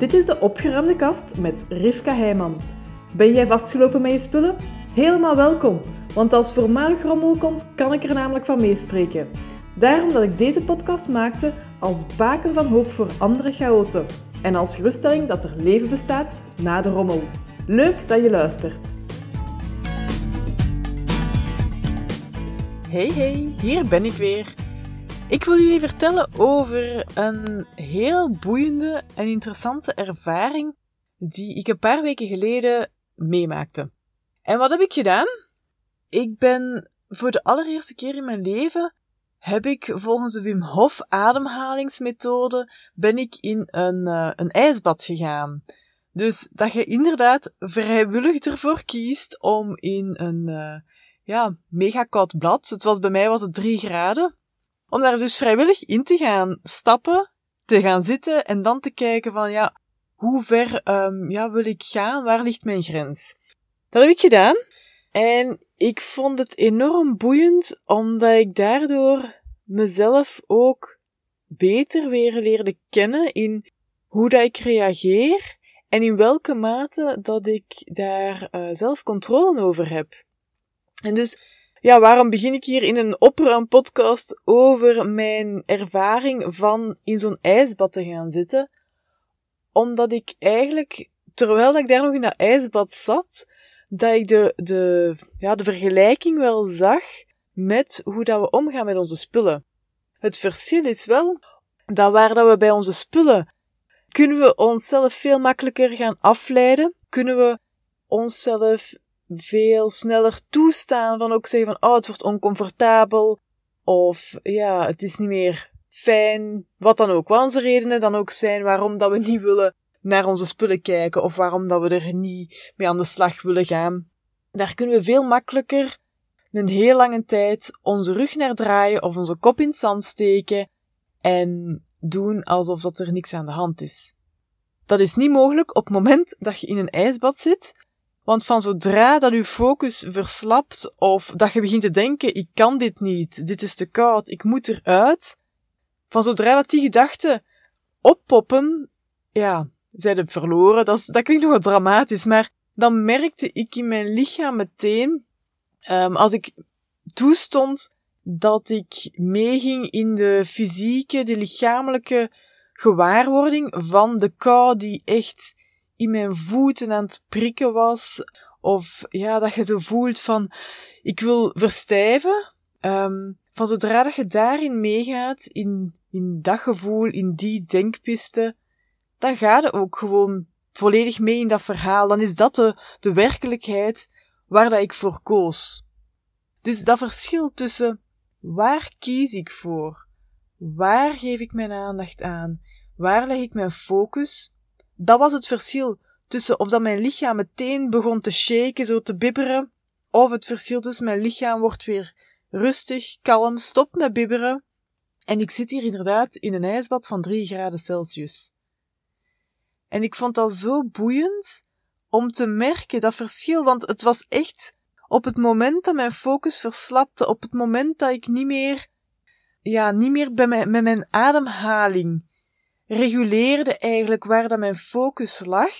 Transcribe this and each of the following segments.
Dit is de opgeruimde kast met Rivka Heijman. Ben jij vastgelopen met je spullen? Helemaal welkom, want als voormalig rommel komt, kan ik er namelijk van meespreken. Daarom dat ik deze podcast maakte als baken van hoop voor andere chaoten en als geruststelling dat er leven bestaat na de rommel. Leuk dat je luistert. Hey hey, hier ben ik weer. Ik wil jullie vertellen over een heel boeiende en interessante ervaring die ik een paar weken geleden meemaakte. En wat heb ik gedaan? Ik ben voor de allereerste keer in mijn leven heb ik volgens de Wim Hof ademhalingsmethode ben ik in een, uh, een ijsbad gegaan. Dus dat je inderdaad vrijwillig ervoor kiest om in een uh, ja, mega koud blad, het was bij mij was het 3 graden, om daar dus vrijwillig in te gaan stappen, te gaan zitten en dan te kijken van ja, hoe ver um, ja, wil ik gaan, waar ligt mijn grens? Dat heb ik gedaan. En ik vond het enorm boeiend, omdat ik daardoor mezelf ook beter weer leerde kennen in hoe dat ik reageer en in welke mate dat ik daar uh, zelf controle over heb. En dus, ja, waarom begin ik hier in een opruim podcast over mijn ervaring van in zo'n ijsbad te gaan zitten? Omdat ik eigenlijk, terwijl ik daar nog in dat ijsbad zat, dat ik de, de, ja, de vergelijking wel zag met hoe dat we omgaan met onze spullen. Het verschil is wel dat waar dat we bij onze spullen kunnen we onszelf veel makkelijker gaan afleiden, kunnen we onszelf veel sneller toestaan van ook zeggen van oh het wordt oncomfortabel of ja het is niet meer fijn, wat dan ook, wat onze redenen dan ook zijn waarom dat we niet willen naar onze spullen kijken of waarom dat we er niet mee aan de slag willen gaan. Daar kunnen we veel makkelijker een heel lange tijd onze rug naar draaien of onze kop in het zand steken en doen alsof dat er niks aan de hand is. Dat is niet mogelijk op het moment dat je in een ijsbad zit, want van zodra dat je focus verslapt of dat je begint te denken, ik kan dit niet, dit is te koud, ik moet eruit, van zodra dat die gedachten oppoppen, ja, zij hebben verloren. Dat, is, dat klinkt nog wat dramatisch, maar dan merkte ik in mijn lichaam meteen, um, als ik toestond dat ik meeging in de fysieke, de lichamelijke gewaarwording van de kou die echt in mijn voeten aan het prikken was. Of ja, dat je zo voelt van, ik wil verstijven. Um, van zodra dat je daarin meegaat, in, in dat gevoel, in die denkpiste, dan ga je ook gewoon volledig mee in dat verhaal. Dan is dat de, de werkelijkheid waar dat ik voor koos. Dus dat verschil tussen waar kies ik voor? Waar geef ik mijn aandacht aan? Waar leg ik mijn focus? Dat was het verschil tussen of dat mijn lichaam meteen begon te shaken, zo te bibberen, of het verschil tussen mijn lichaam wordt weer rustig, kalm, stopt met bibberen, en ik zit hier inderdaad in een ijsbad van 3 graden Celsius. En ik vond dat zo boeiend om te merken dat verschil, want het was echt op het moment dat mijn focus verslapte, op het moment dat ik niet meer, ja, niet meer bij mijn, met mijn ademhaling reguleerde eigenlijk waar dat mijn focus lag,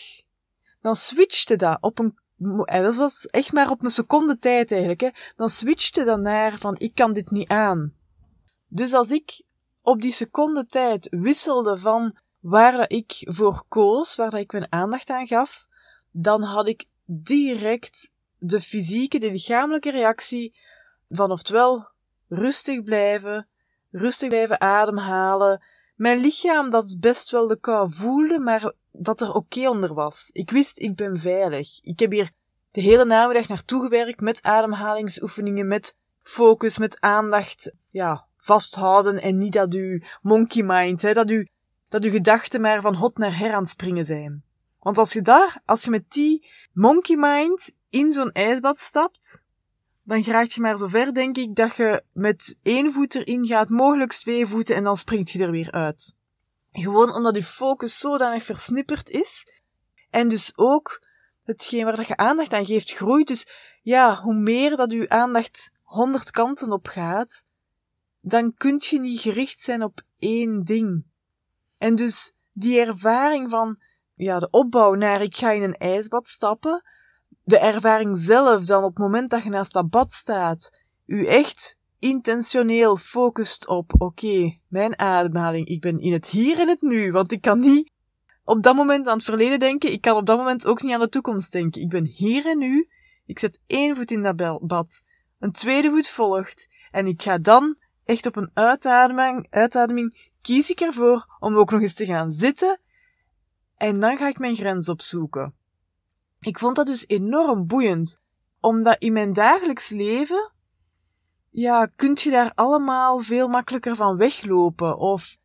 dan switchte dat op een, en dat was echt maar op een seconde tijd eigenlijk, hè, dan switchte dat naar van ik kan dit niet aan. Dus als ik op die seconde tijd wisselde van waar dat ik voor koos, waar dat ik mijn aandacht aan gaf, dan had ik direct de fysieke, de lichamelijke reactie van oftewel rustig blijven, rustig blijven ademhalen, mijn lichaam dat best wel de kou voelde, maar dat er oké onder was. Ik wist, ik ben veilig. Ik heb hier de hele namiddag naartoe gewerkt met ademhalingsoefeningen, met focus, met aandacht, ja, vasthouden en niet dat u monkey mind, hè, dat u dat uw gedachten maar van hot naar her aan het springen zijn. Want als je daar, als je met die monkey mind in zo'n ijsbad stapt, dan raak je maar zo ver, denk ik, dat je met één voet erin gaat, mogelijk twee voeten, en dan springt je er weer uit. Gewoon omdat je focus zodanig versnipperd is, en dus ook hetgeen waar dat je aandacht aan geeft groeit. Dus ja, hoe meer dat je aandacht honderd kanten op gaat, dan kunt je niet gericht zijn op één ding. En dus die ervaring van ja, de opbouw naar ik ga in een ijsbad stappen, de ervaring zelf dan op het moment dat je naast dat bad staat, u echt intentioneel focust op, oké, mijn ademhaling, ik ben in het hier en het nu, want ik kan niet op dat moment aan het verleden denken, ik kan op dat moment ook niet aan de toekomst denken. Ik ben hier en nu, ik zet één voet in dat bad, een tweede voet volgt, en ik ga dan echt op een uitademing, uitademing kies ik ervoor om ook nog eens te gaan zitten, en dan ga ik mijn grens opzoeken. Ik vond dat dus enorm boeiend, omdat in mijn dagelijks leven ja, kunt je daar allemaal veel makkelijker van weglopen of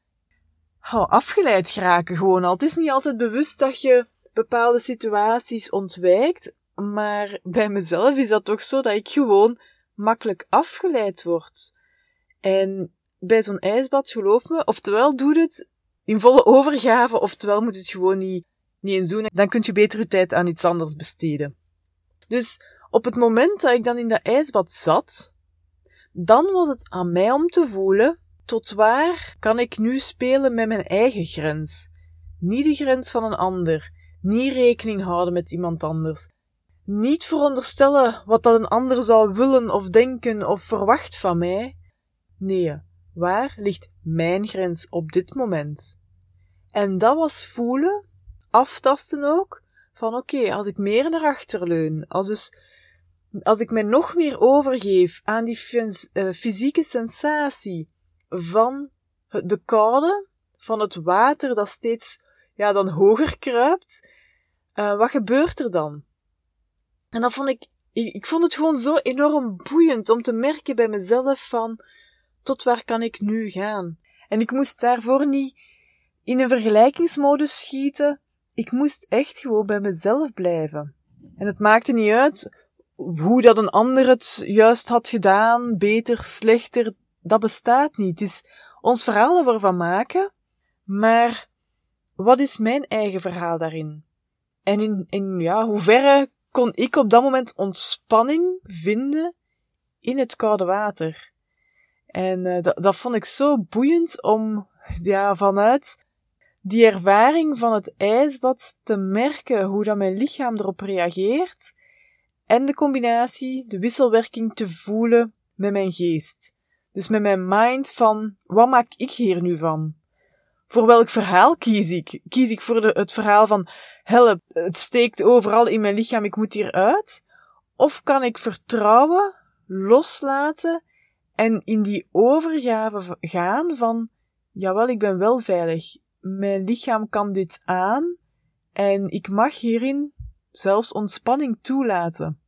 oh, afgeleid geraken gewoon al. Het is niet altijd bewust dat je bepaalde situaties ontwijkt, maar bij mezelf is dat toch zo dat ik gewoon makkelijk afgeleid word. En bij zo'n ijsbad, geloof me, oftewel doe het in volle overgave, oftewel moet het gewoon niet, niet eens. Dan kun je beter je tijd aan iets anders besteden. Dus op het moment dat ik dan in dat ijsbad zat, dan was het aan mij om te voelen tot waar kan ik nu spelen met mijn eigen grens. Niet de grens van een ander, niet rekening houden met iemand anders, niet veronderstellen wat dat een ander zou willen of denken of verwacht van mij. Nee, waar ligt mijn grens op dit moment? En dat was voelen, aftasten ook, van oké, als ik meer naar achter leun, als dus als ik mij nog meer overgeef aan die uh, fysieke sensatie van de koude, van het water dat steeds ja, dan hoger kruipt, uh, wat gebeurt er dan? En dat vond ik, ik vond het gewoon zo enorm boeiend om te merken bij mezelf van, tot waar kan ik nu gaan? En ik moest daarvoor niet in een vergelijkingsmodus schieten. Ik moest echt gewoon bij mezelf blijven. En het maakte niet uit hoe dat een ander het juist had gedaan, beter, slechter, dat bestaat niet. Het is ons verhaal dat we ervan maken, maar wat is mijn eigen verhaal daarin? En in, in ja, hoeverre kon ik op dat moment ontspanning vinden in het koude water? En uh, dat, dat vond ik zo boeiend om ja, vanuit die ervaring van het ijsbad te merken hoe dat mijn lichaam erop reageert en de combinatie, de wisselwerking te voelen met mijn geest. Dus met mijn mind van, wat maak ik hier nu van? Voor welk verhaal kies ik? Kies ik voor de, het verhaal van, help, het steekt overal in mijn lichaam, ik moet hieruit? Of kan ik vertrouwen, loslaten en in die overgave gaan van, jawel, ik ben wel veilig. Mijn lichaam kan dit aan en ik mag hierin zelfs ontspanning toelaten.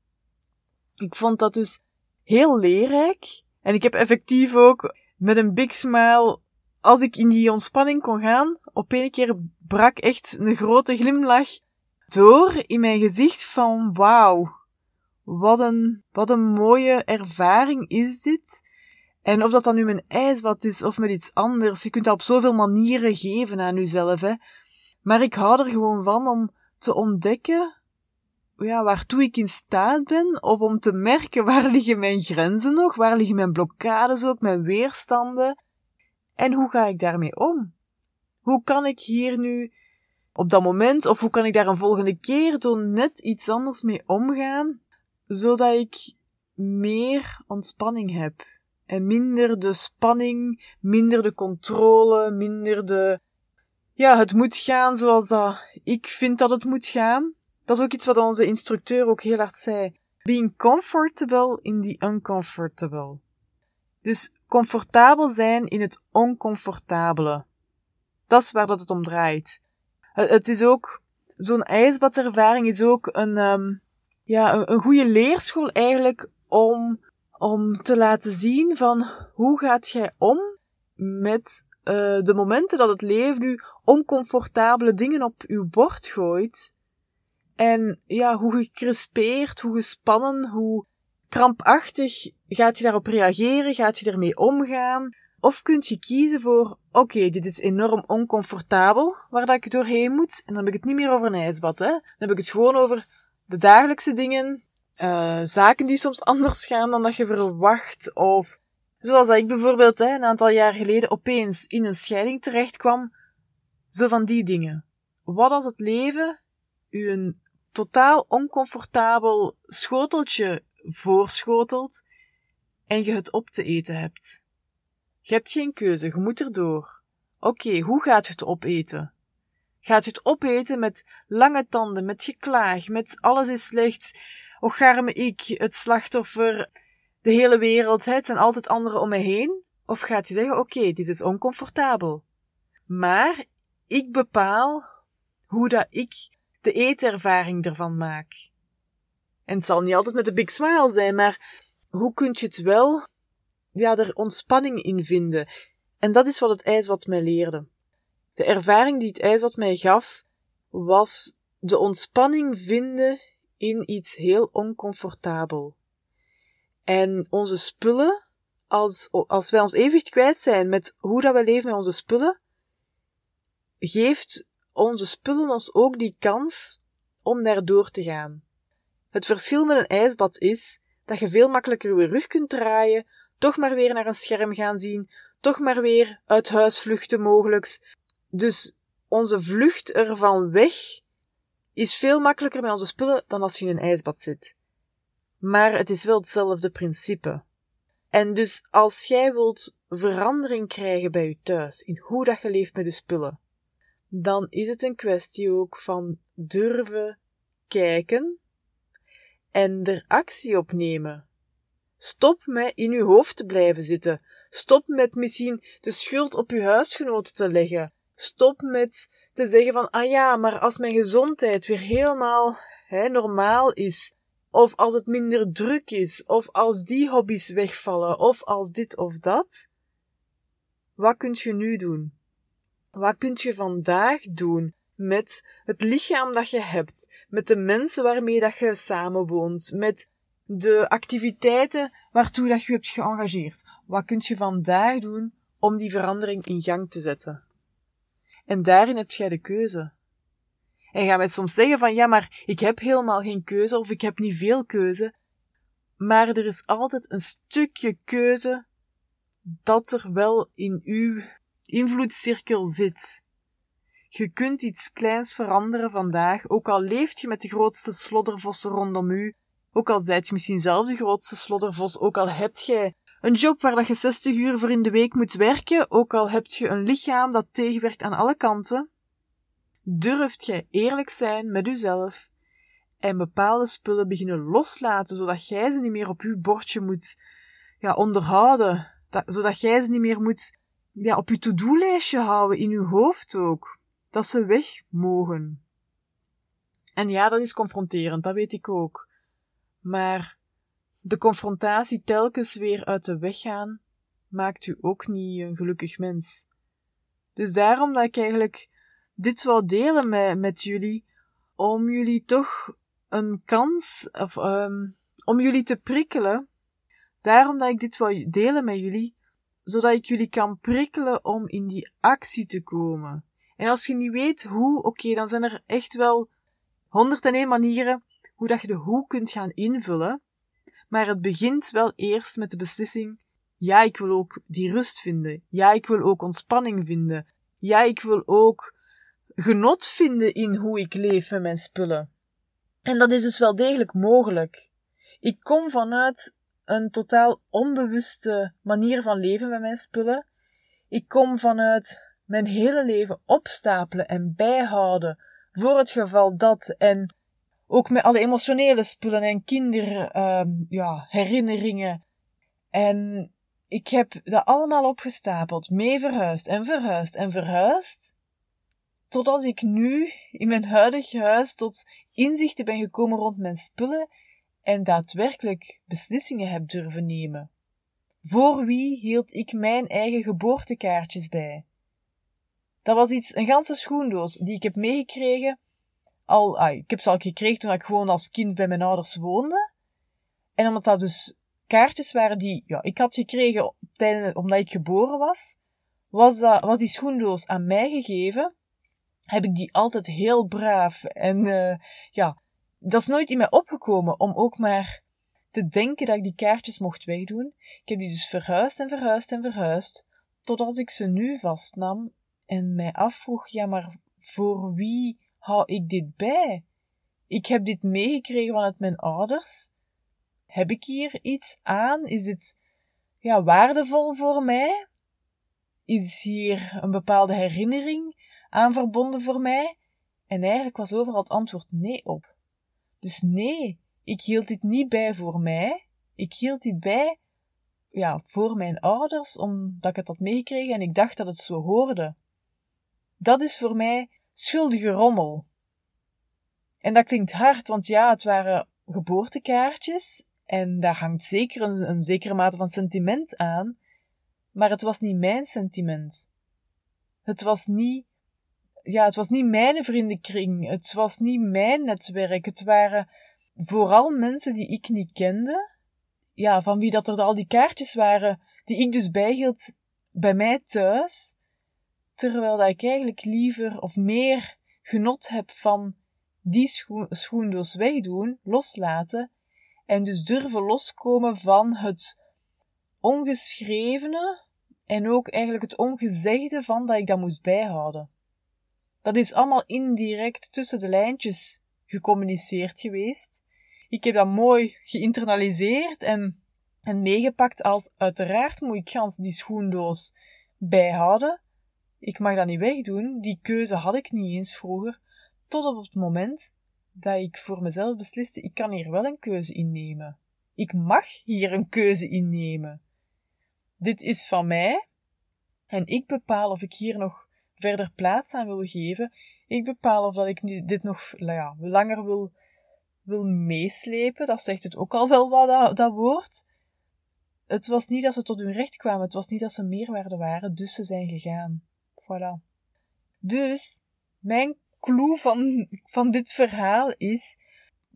Ik vond dat dus heel leerrijk. En ik heb effectief ook met een big smile, als ik in die ontspanning kon gaan, op een keer brak echt een grote glimlach door in mijn gezicht van wauw, wat een, wat een mooie ervaring is dit. En of dat dan nu mijn ijsbad is of met iets anders, je kunt dat op zoveel manieren geven aan jezelf, hè. Maar ik hou er gewoon van om te ontdekken ja, waartoe ik in staat ben, of om te merken waar liggen mijn grenzen nog, waar liggen mijn blokkades ook, mijn weerstanden, en hoe ga ik daarmee om? Hoe kan ik hier nu op dat moment, of hoe kan ik daar een volgende keer door net iets anders mee omgaan, zodat ik meer ontspanning heb. En minder de spanning, minder de controle, minder de, ja, het moet gaan zoals dat ik vind dat het moet gaan. Dat is ook iets wat onze instructeur ook heel hard zei. Being comfortable in the uncomfortable. Dus comfortabel zijn in het oncomfortabele. Dat is waar dat het om draait. Het is ook, zo'n ijsbadervaring is ook een, um, ja, een goede leerschool eigenlijk om, om te laten zien van hoe gaat jij om met uh, de momenten dat het leven nu oncomfortabele dingen op uw bord gooit en ja, hoe gecrispeerd, hoe gespannen, hoe krampachtig gaat je daarop reageren? Gaat je ermee omgaan? Of kunt je kiezen voor, oké, dit is enorm oncomfortabel, waar dat ik doorheen moet. En dan heb ik het niet meer over een ijsbad, hè. Dan heb ik het gewoon over de dagelijkse dingen, uh, zaken die soms anders gaan dan dat je verwacht. Of, zoals dat ik bijvoorbeeld, hè, een aantal jaar geleden opeens in een scheiding terecht kwam. Zo van die dingen. wat als het leven u een totaal oncomfortabel schoteltje voorschotelt en je het op te eten hebt? Je hebt geen keuze, je moet erdoor. Oké, hoe gaat je het opeten? Gaat je het opeten met lange tanden, met geklaag, met alles is slecht, och arme ik, het slachtoffer, de hele wereld, het zijn altijd anderen om me heen? Of gaat je zeggen, oké, dit is oncomfortabel. Maar ik bepaal hoe dat ik de eetervaring ervan maak. En het zal niet altijd met een big smile zijn, maar hoe kun je het wel, ja, er ontspanning in vinden? En dat is wat het ijs wat mij leerde. De ervaring die het ijs wat mij gaf, was de ontspanning vinden in iets heel oncomfortabel. En onze spullen, als, als wij ons evenwicht kwijt zijn met hoe dat we leven met onze spullen, geeft onze spullen ons ook die kans om daar door te gaan. Het verschil met een ijsbad is dat je veel makkelijker je rug kunt draaien, toch maar weer naar een scherm gaan zien, toch maar weer uit huis vluchten mogelijks. Dus onze vlucht ervan weg is veel makkelijker met onze spullen dan als je in een ijsbad zit. Maar het is wel hetzelfde principe. En dus als jij wilt verandering krijgen bij je thuis, in hoe dat je leeft met je spullen, dan is het een kwestie ook van durven kijken en er actie op nemen. Stop met in uw hoofd te blijven zitten. Stop met misschien de schuld op uw huisgenoten te leggen. Stop met te zeggen van, ah ja, maar als mijn gezondheid weer helemaal hè, normaal is, of als het minder druk is, of als die hobby's wegvallen, of als dit of dat, wat kunt je nu doen? Wat kunt je vandaag doen met het lichaam dat je hebt, met de mensen waarmee dat je samenwoont, met de activiteiten waartoe dat je hebt geëngageerd? Wat kunt je vandaag doen om die verandering in gang te zetten? En daarin heb jij de keuze. En ga mij soms zeggen van ja, maar ik heb helemaal geen keuze of ik heb niet veel keuze. Maar er is altijd een stukje keuze dat er wel in uw invloedcirkel zit. Je kunt iets kleins veranderen vandaag, ook al leeft je met de grootste sloddervossen rondom u, ook al zijt je misschien zelf de grootste sloddervos, ook al hebt jij een job waar je 60 uur voor in de week moet werken, ook al heb je een lichaam dat tegenwerkt aan alle kanten, durft jij eerlijk zijn met uzelf en bepaalde spullen beginnen loslaten, zodat jij ze niet meer op uw bordje moet ja, onderhouden, dat, zodat jij ze niet meer moet ja, op je to-do-lijstje houden, in uw hoofd ook, dat ze weg mogen. En ja, dat is confronterend, dat weet ik ook. Maar de confrontatie telkens weer uit de weg gaan, maakt u ook niet een gelukkig mens. Dus daarom dat ik eigenlijk dit wou delen met, met jullie, om jullie toch een kans, of um, om jullie te prikkelen. Daarom dat ik dit wou delen met jullie, zodat ik jullie kan prikkelen om in die actie te komen. En als je niet weet hoe, oké, dan zijn er echt wel 101 manieren hoe dat je de hoe kunt gaan invullen. Maar het begint wel eerst met de beslissing, ja, ik wil ook die rust vinden. Ja, ik wil ook ontspanning vinden. Ja, ik wil ook genot vinden in hoe ik leef met mijn spullen. En dat is dus wel degelijk mogelijk. Ik kom vanuit een totaal onbewuste manier van leven met mijn spullen. Ik kom vanuit mijn hele leven opstapelen en bijhouden voor het geval dat en ook met alle emotionele spullen en kinder, uh, ja. En ik heb dat allemaal opgestapeld, mee verhuisd en verhuisd en verhuisd. Totdat ik nu in mijn huidige huis tot inzichten ben gekomen rond mijn spullen en daadwerkelijk beslissingen heb durven nemen. Voor wie hield ik mijn eigen geboortekaartjes bij? Dat was iets, een ganse schoendoos die ik heb meegekregen al, ah, ik heb ze al gekregen toen ik gewoon als kind bij mijn ouders woonde. En omdat dat dus kaartjes waren die, ja, ik had gekregen tijdens, omdat ik geboren was, was, dat, was die schoendoos aan mij gegeven. Heb ik die altijd heel braaf en, uh, ja, dat is nooit in mij opgekomen om ook maar te denken dat ik die kaartjes mocht wegdoen. Ik heb die dus verhuisd en verhuisd en verhuisd, totdat ik ze nu vastnam en mij afvroeg, ja, maar voor wie hou ik dit bij? Ik heb dit meegekregen vanuit mijn ouders. Heb ik hier iets aan? Is het ja, waardevol voor mij? Is hier een bepaalde herinnering aan verbonden voor mij? En eigenlijk was overal het antwoord nee op. Dus nee, ik hield dit niet bij voor mij. Ik hield dit bij ja, voor mijn ouders, omdat ik het had meegekregen en ik dacht dat het zo hoorde. Dat is voor mij schuldige rommel. En dat klinkt hard, want ja, het waren geboortekaartjes en daar hangt zeker een, een zekere mate van sentiment aan, maar het was niet mijn sentiment. Het was niet, ja, het was niet mijn vriendenkring, het was niet mijn netwerk, het waren vooral mensen die ik niet kende, ja, van wie dat er al die kaartjes waren, die ik dus bijhield bij mij thuis, terwijl dat ik eigenlijk liever of meer genot heb van die scho schoendoos wegdoen, loslaten, en dus durven loskomen van het ongeschrevene en ook eigenlijk het ongezegde van dat ik dat moest bijhouden. Dat is allemaal indirect tussen de lijntjes gecommuniceerd geweest. Ik heb dat mooi geïnternaliseerd en, en meegepakt als uiteraard moet ik gans die schoendoos bijhouden. Ik mag dat niet wegdoen, die keuze had ik niet eens vroeger, tot op het moment dat ik voor mezelf besliste, ik kan hier wel een keuze innemen. Ik mag hier een keuze innemen. Dit is van mij en ik bepaal of ik hier nog verder plaats aan wil geven. Ik bepaal of dat ik dit nog nou ja, langer wil, wil meeslepen. Dat zegt het ook al wel wat, dat, dat woord. Het was niet dat ze tot hun recht kwamen. Het was niet dat ze meerwaarde waren, dus ze zijn gegaan. Voilà. Dus, mijn clue van, van dit verhaal is: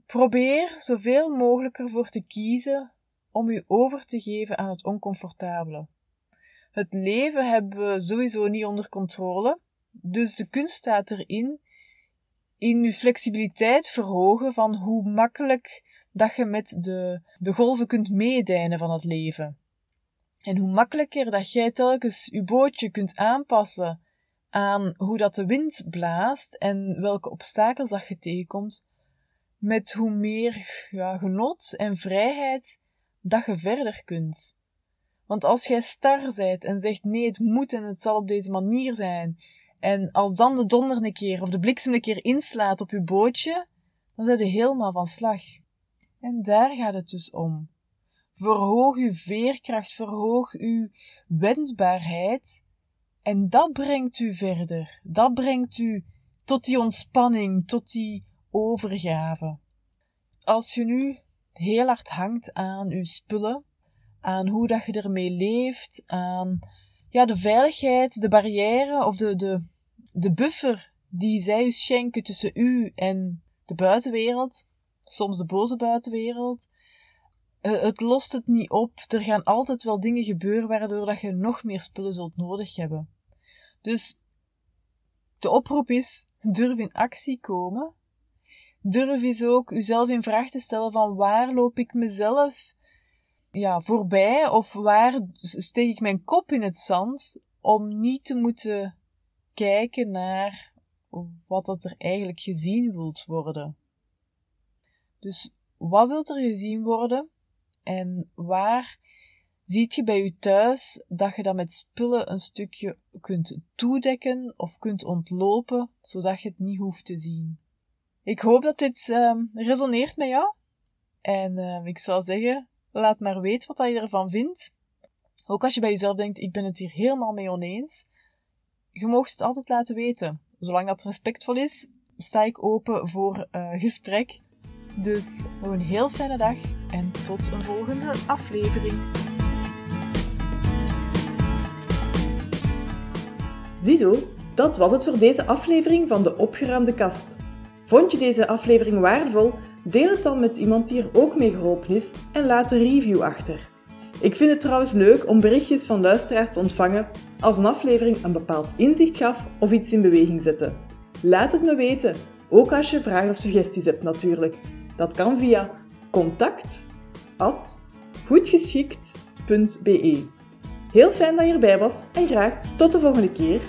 probeer zoveel mogelijk ervoor te kiezen om u over te geven aan het oncomfortabele. Het leven hebben we sowieso niet onder controle, dus de kunst staat erin in uw flexibiliteit verhogen van hoe makkelijk dat je met de, de golven kunt meedijnen van het leven. En hoe makkelijker dat jij telkens je bootje kunt aanpassen aan hoe dat de wind blaast en welke obstakels dat je tegenkomt, met hoe meer ja, genot en vrijheid dat je verder kunt. Want als jij star zijt en zegt nee, het moet en het zal op deze manier zijn, en als dan de donder een keer of de bliksem een keer inslaat op je bootje, dan zijn je helemaal van slag. En daar gaat het dus om. Verhoog uw veerkracht, verhoog uw wendbaarheid en dat brengt u verder. Dat brengt u tot die ontspanning, tot die overgave. Als je nu heel hard hangt aan uw spullen, aan hoe dat je ermee leeft, aan ja, de veiligheid, de barrière of de, de, de buffer die zij u schenken tussen u en de buitenwereld, soms de boze buitenwereld, het lost het niet op. Er gaan altijd wel dingen gebeuren waardoor dat je nog meer spullen zult nodig hebben. Dus de oproep is, durf in actie komen. Durf eens ook uzelf in vraag te stellen van waar loop ik mezelf ja, voorbij of waar steek ik mijn kop in het zand om niet te moeten kijken naar wat dat er eigenlijk gezien wilt worden. Dus wat wilt er gezien worden? En waar ziet je bij je thuis dat je dat met spullen een stukje kunt toedekken of kunt ontlopen, zodat je het niet hoeft te zien. Ik hoop dat dit uh, resoneert met jou. En uh, ik zou zeggen, laat maar weten wat je ervan vindt. Ook als je bij jezelf denkt, ik ben het hier helemaal mee oneens. Je moogt het altijd laten weten. Zolang dat respectvol is, sta ik open voor uh, gesprek. Dus een heel fijne dag en tot een volgende aflevering. Ziezo, dat was het voor deze aflevering van de opgeruimde kast. Vond je deze aflevering waardevol? Deel het dan met iemand die er ook mee geholpen is en laat een review achter. Ik vind het trouwens leuk om berichtjes van luisteraars te ontvangen als een aflevering een bepaald inzicht gaf of iets in beweging zette. Laat het me weten, ook als je vragen of suggesties hebt natuurlijk. Dat kan via contact@goedgeschikt.be. Heel fijn dat je erbij was en graag tot de volgende keer.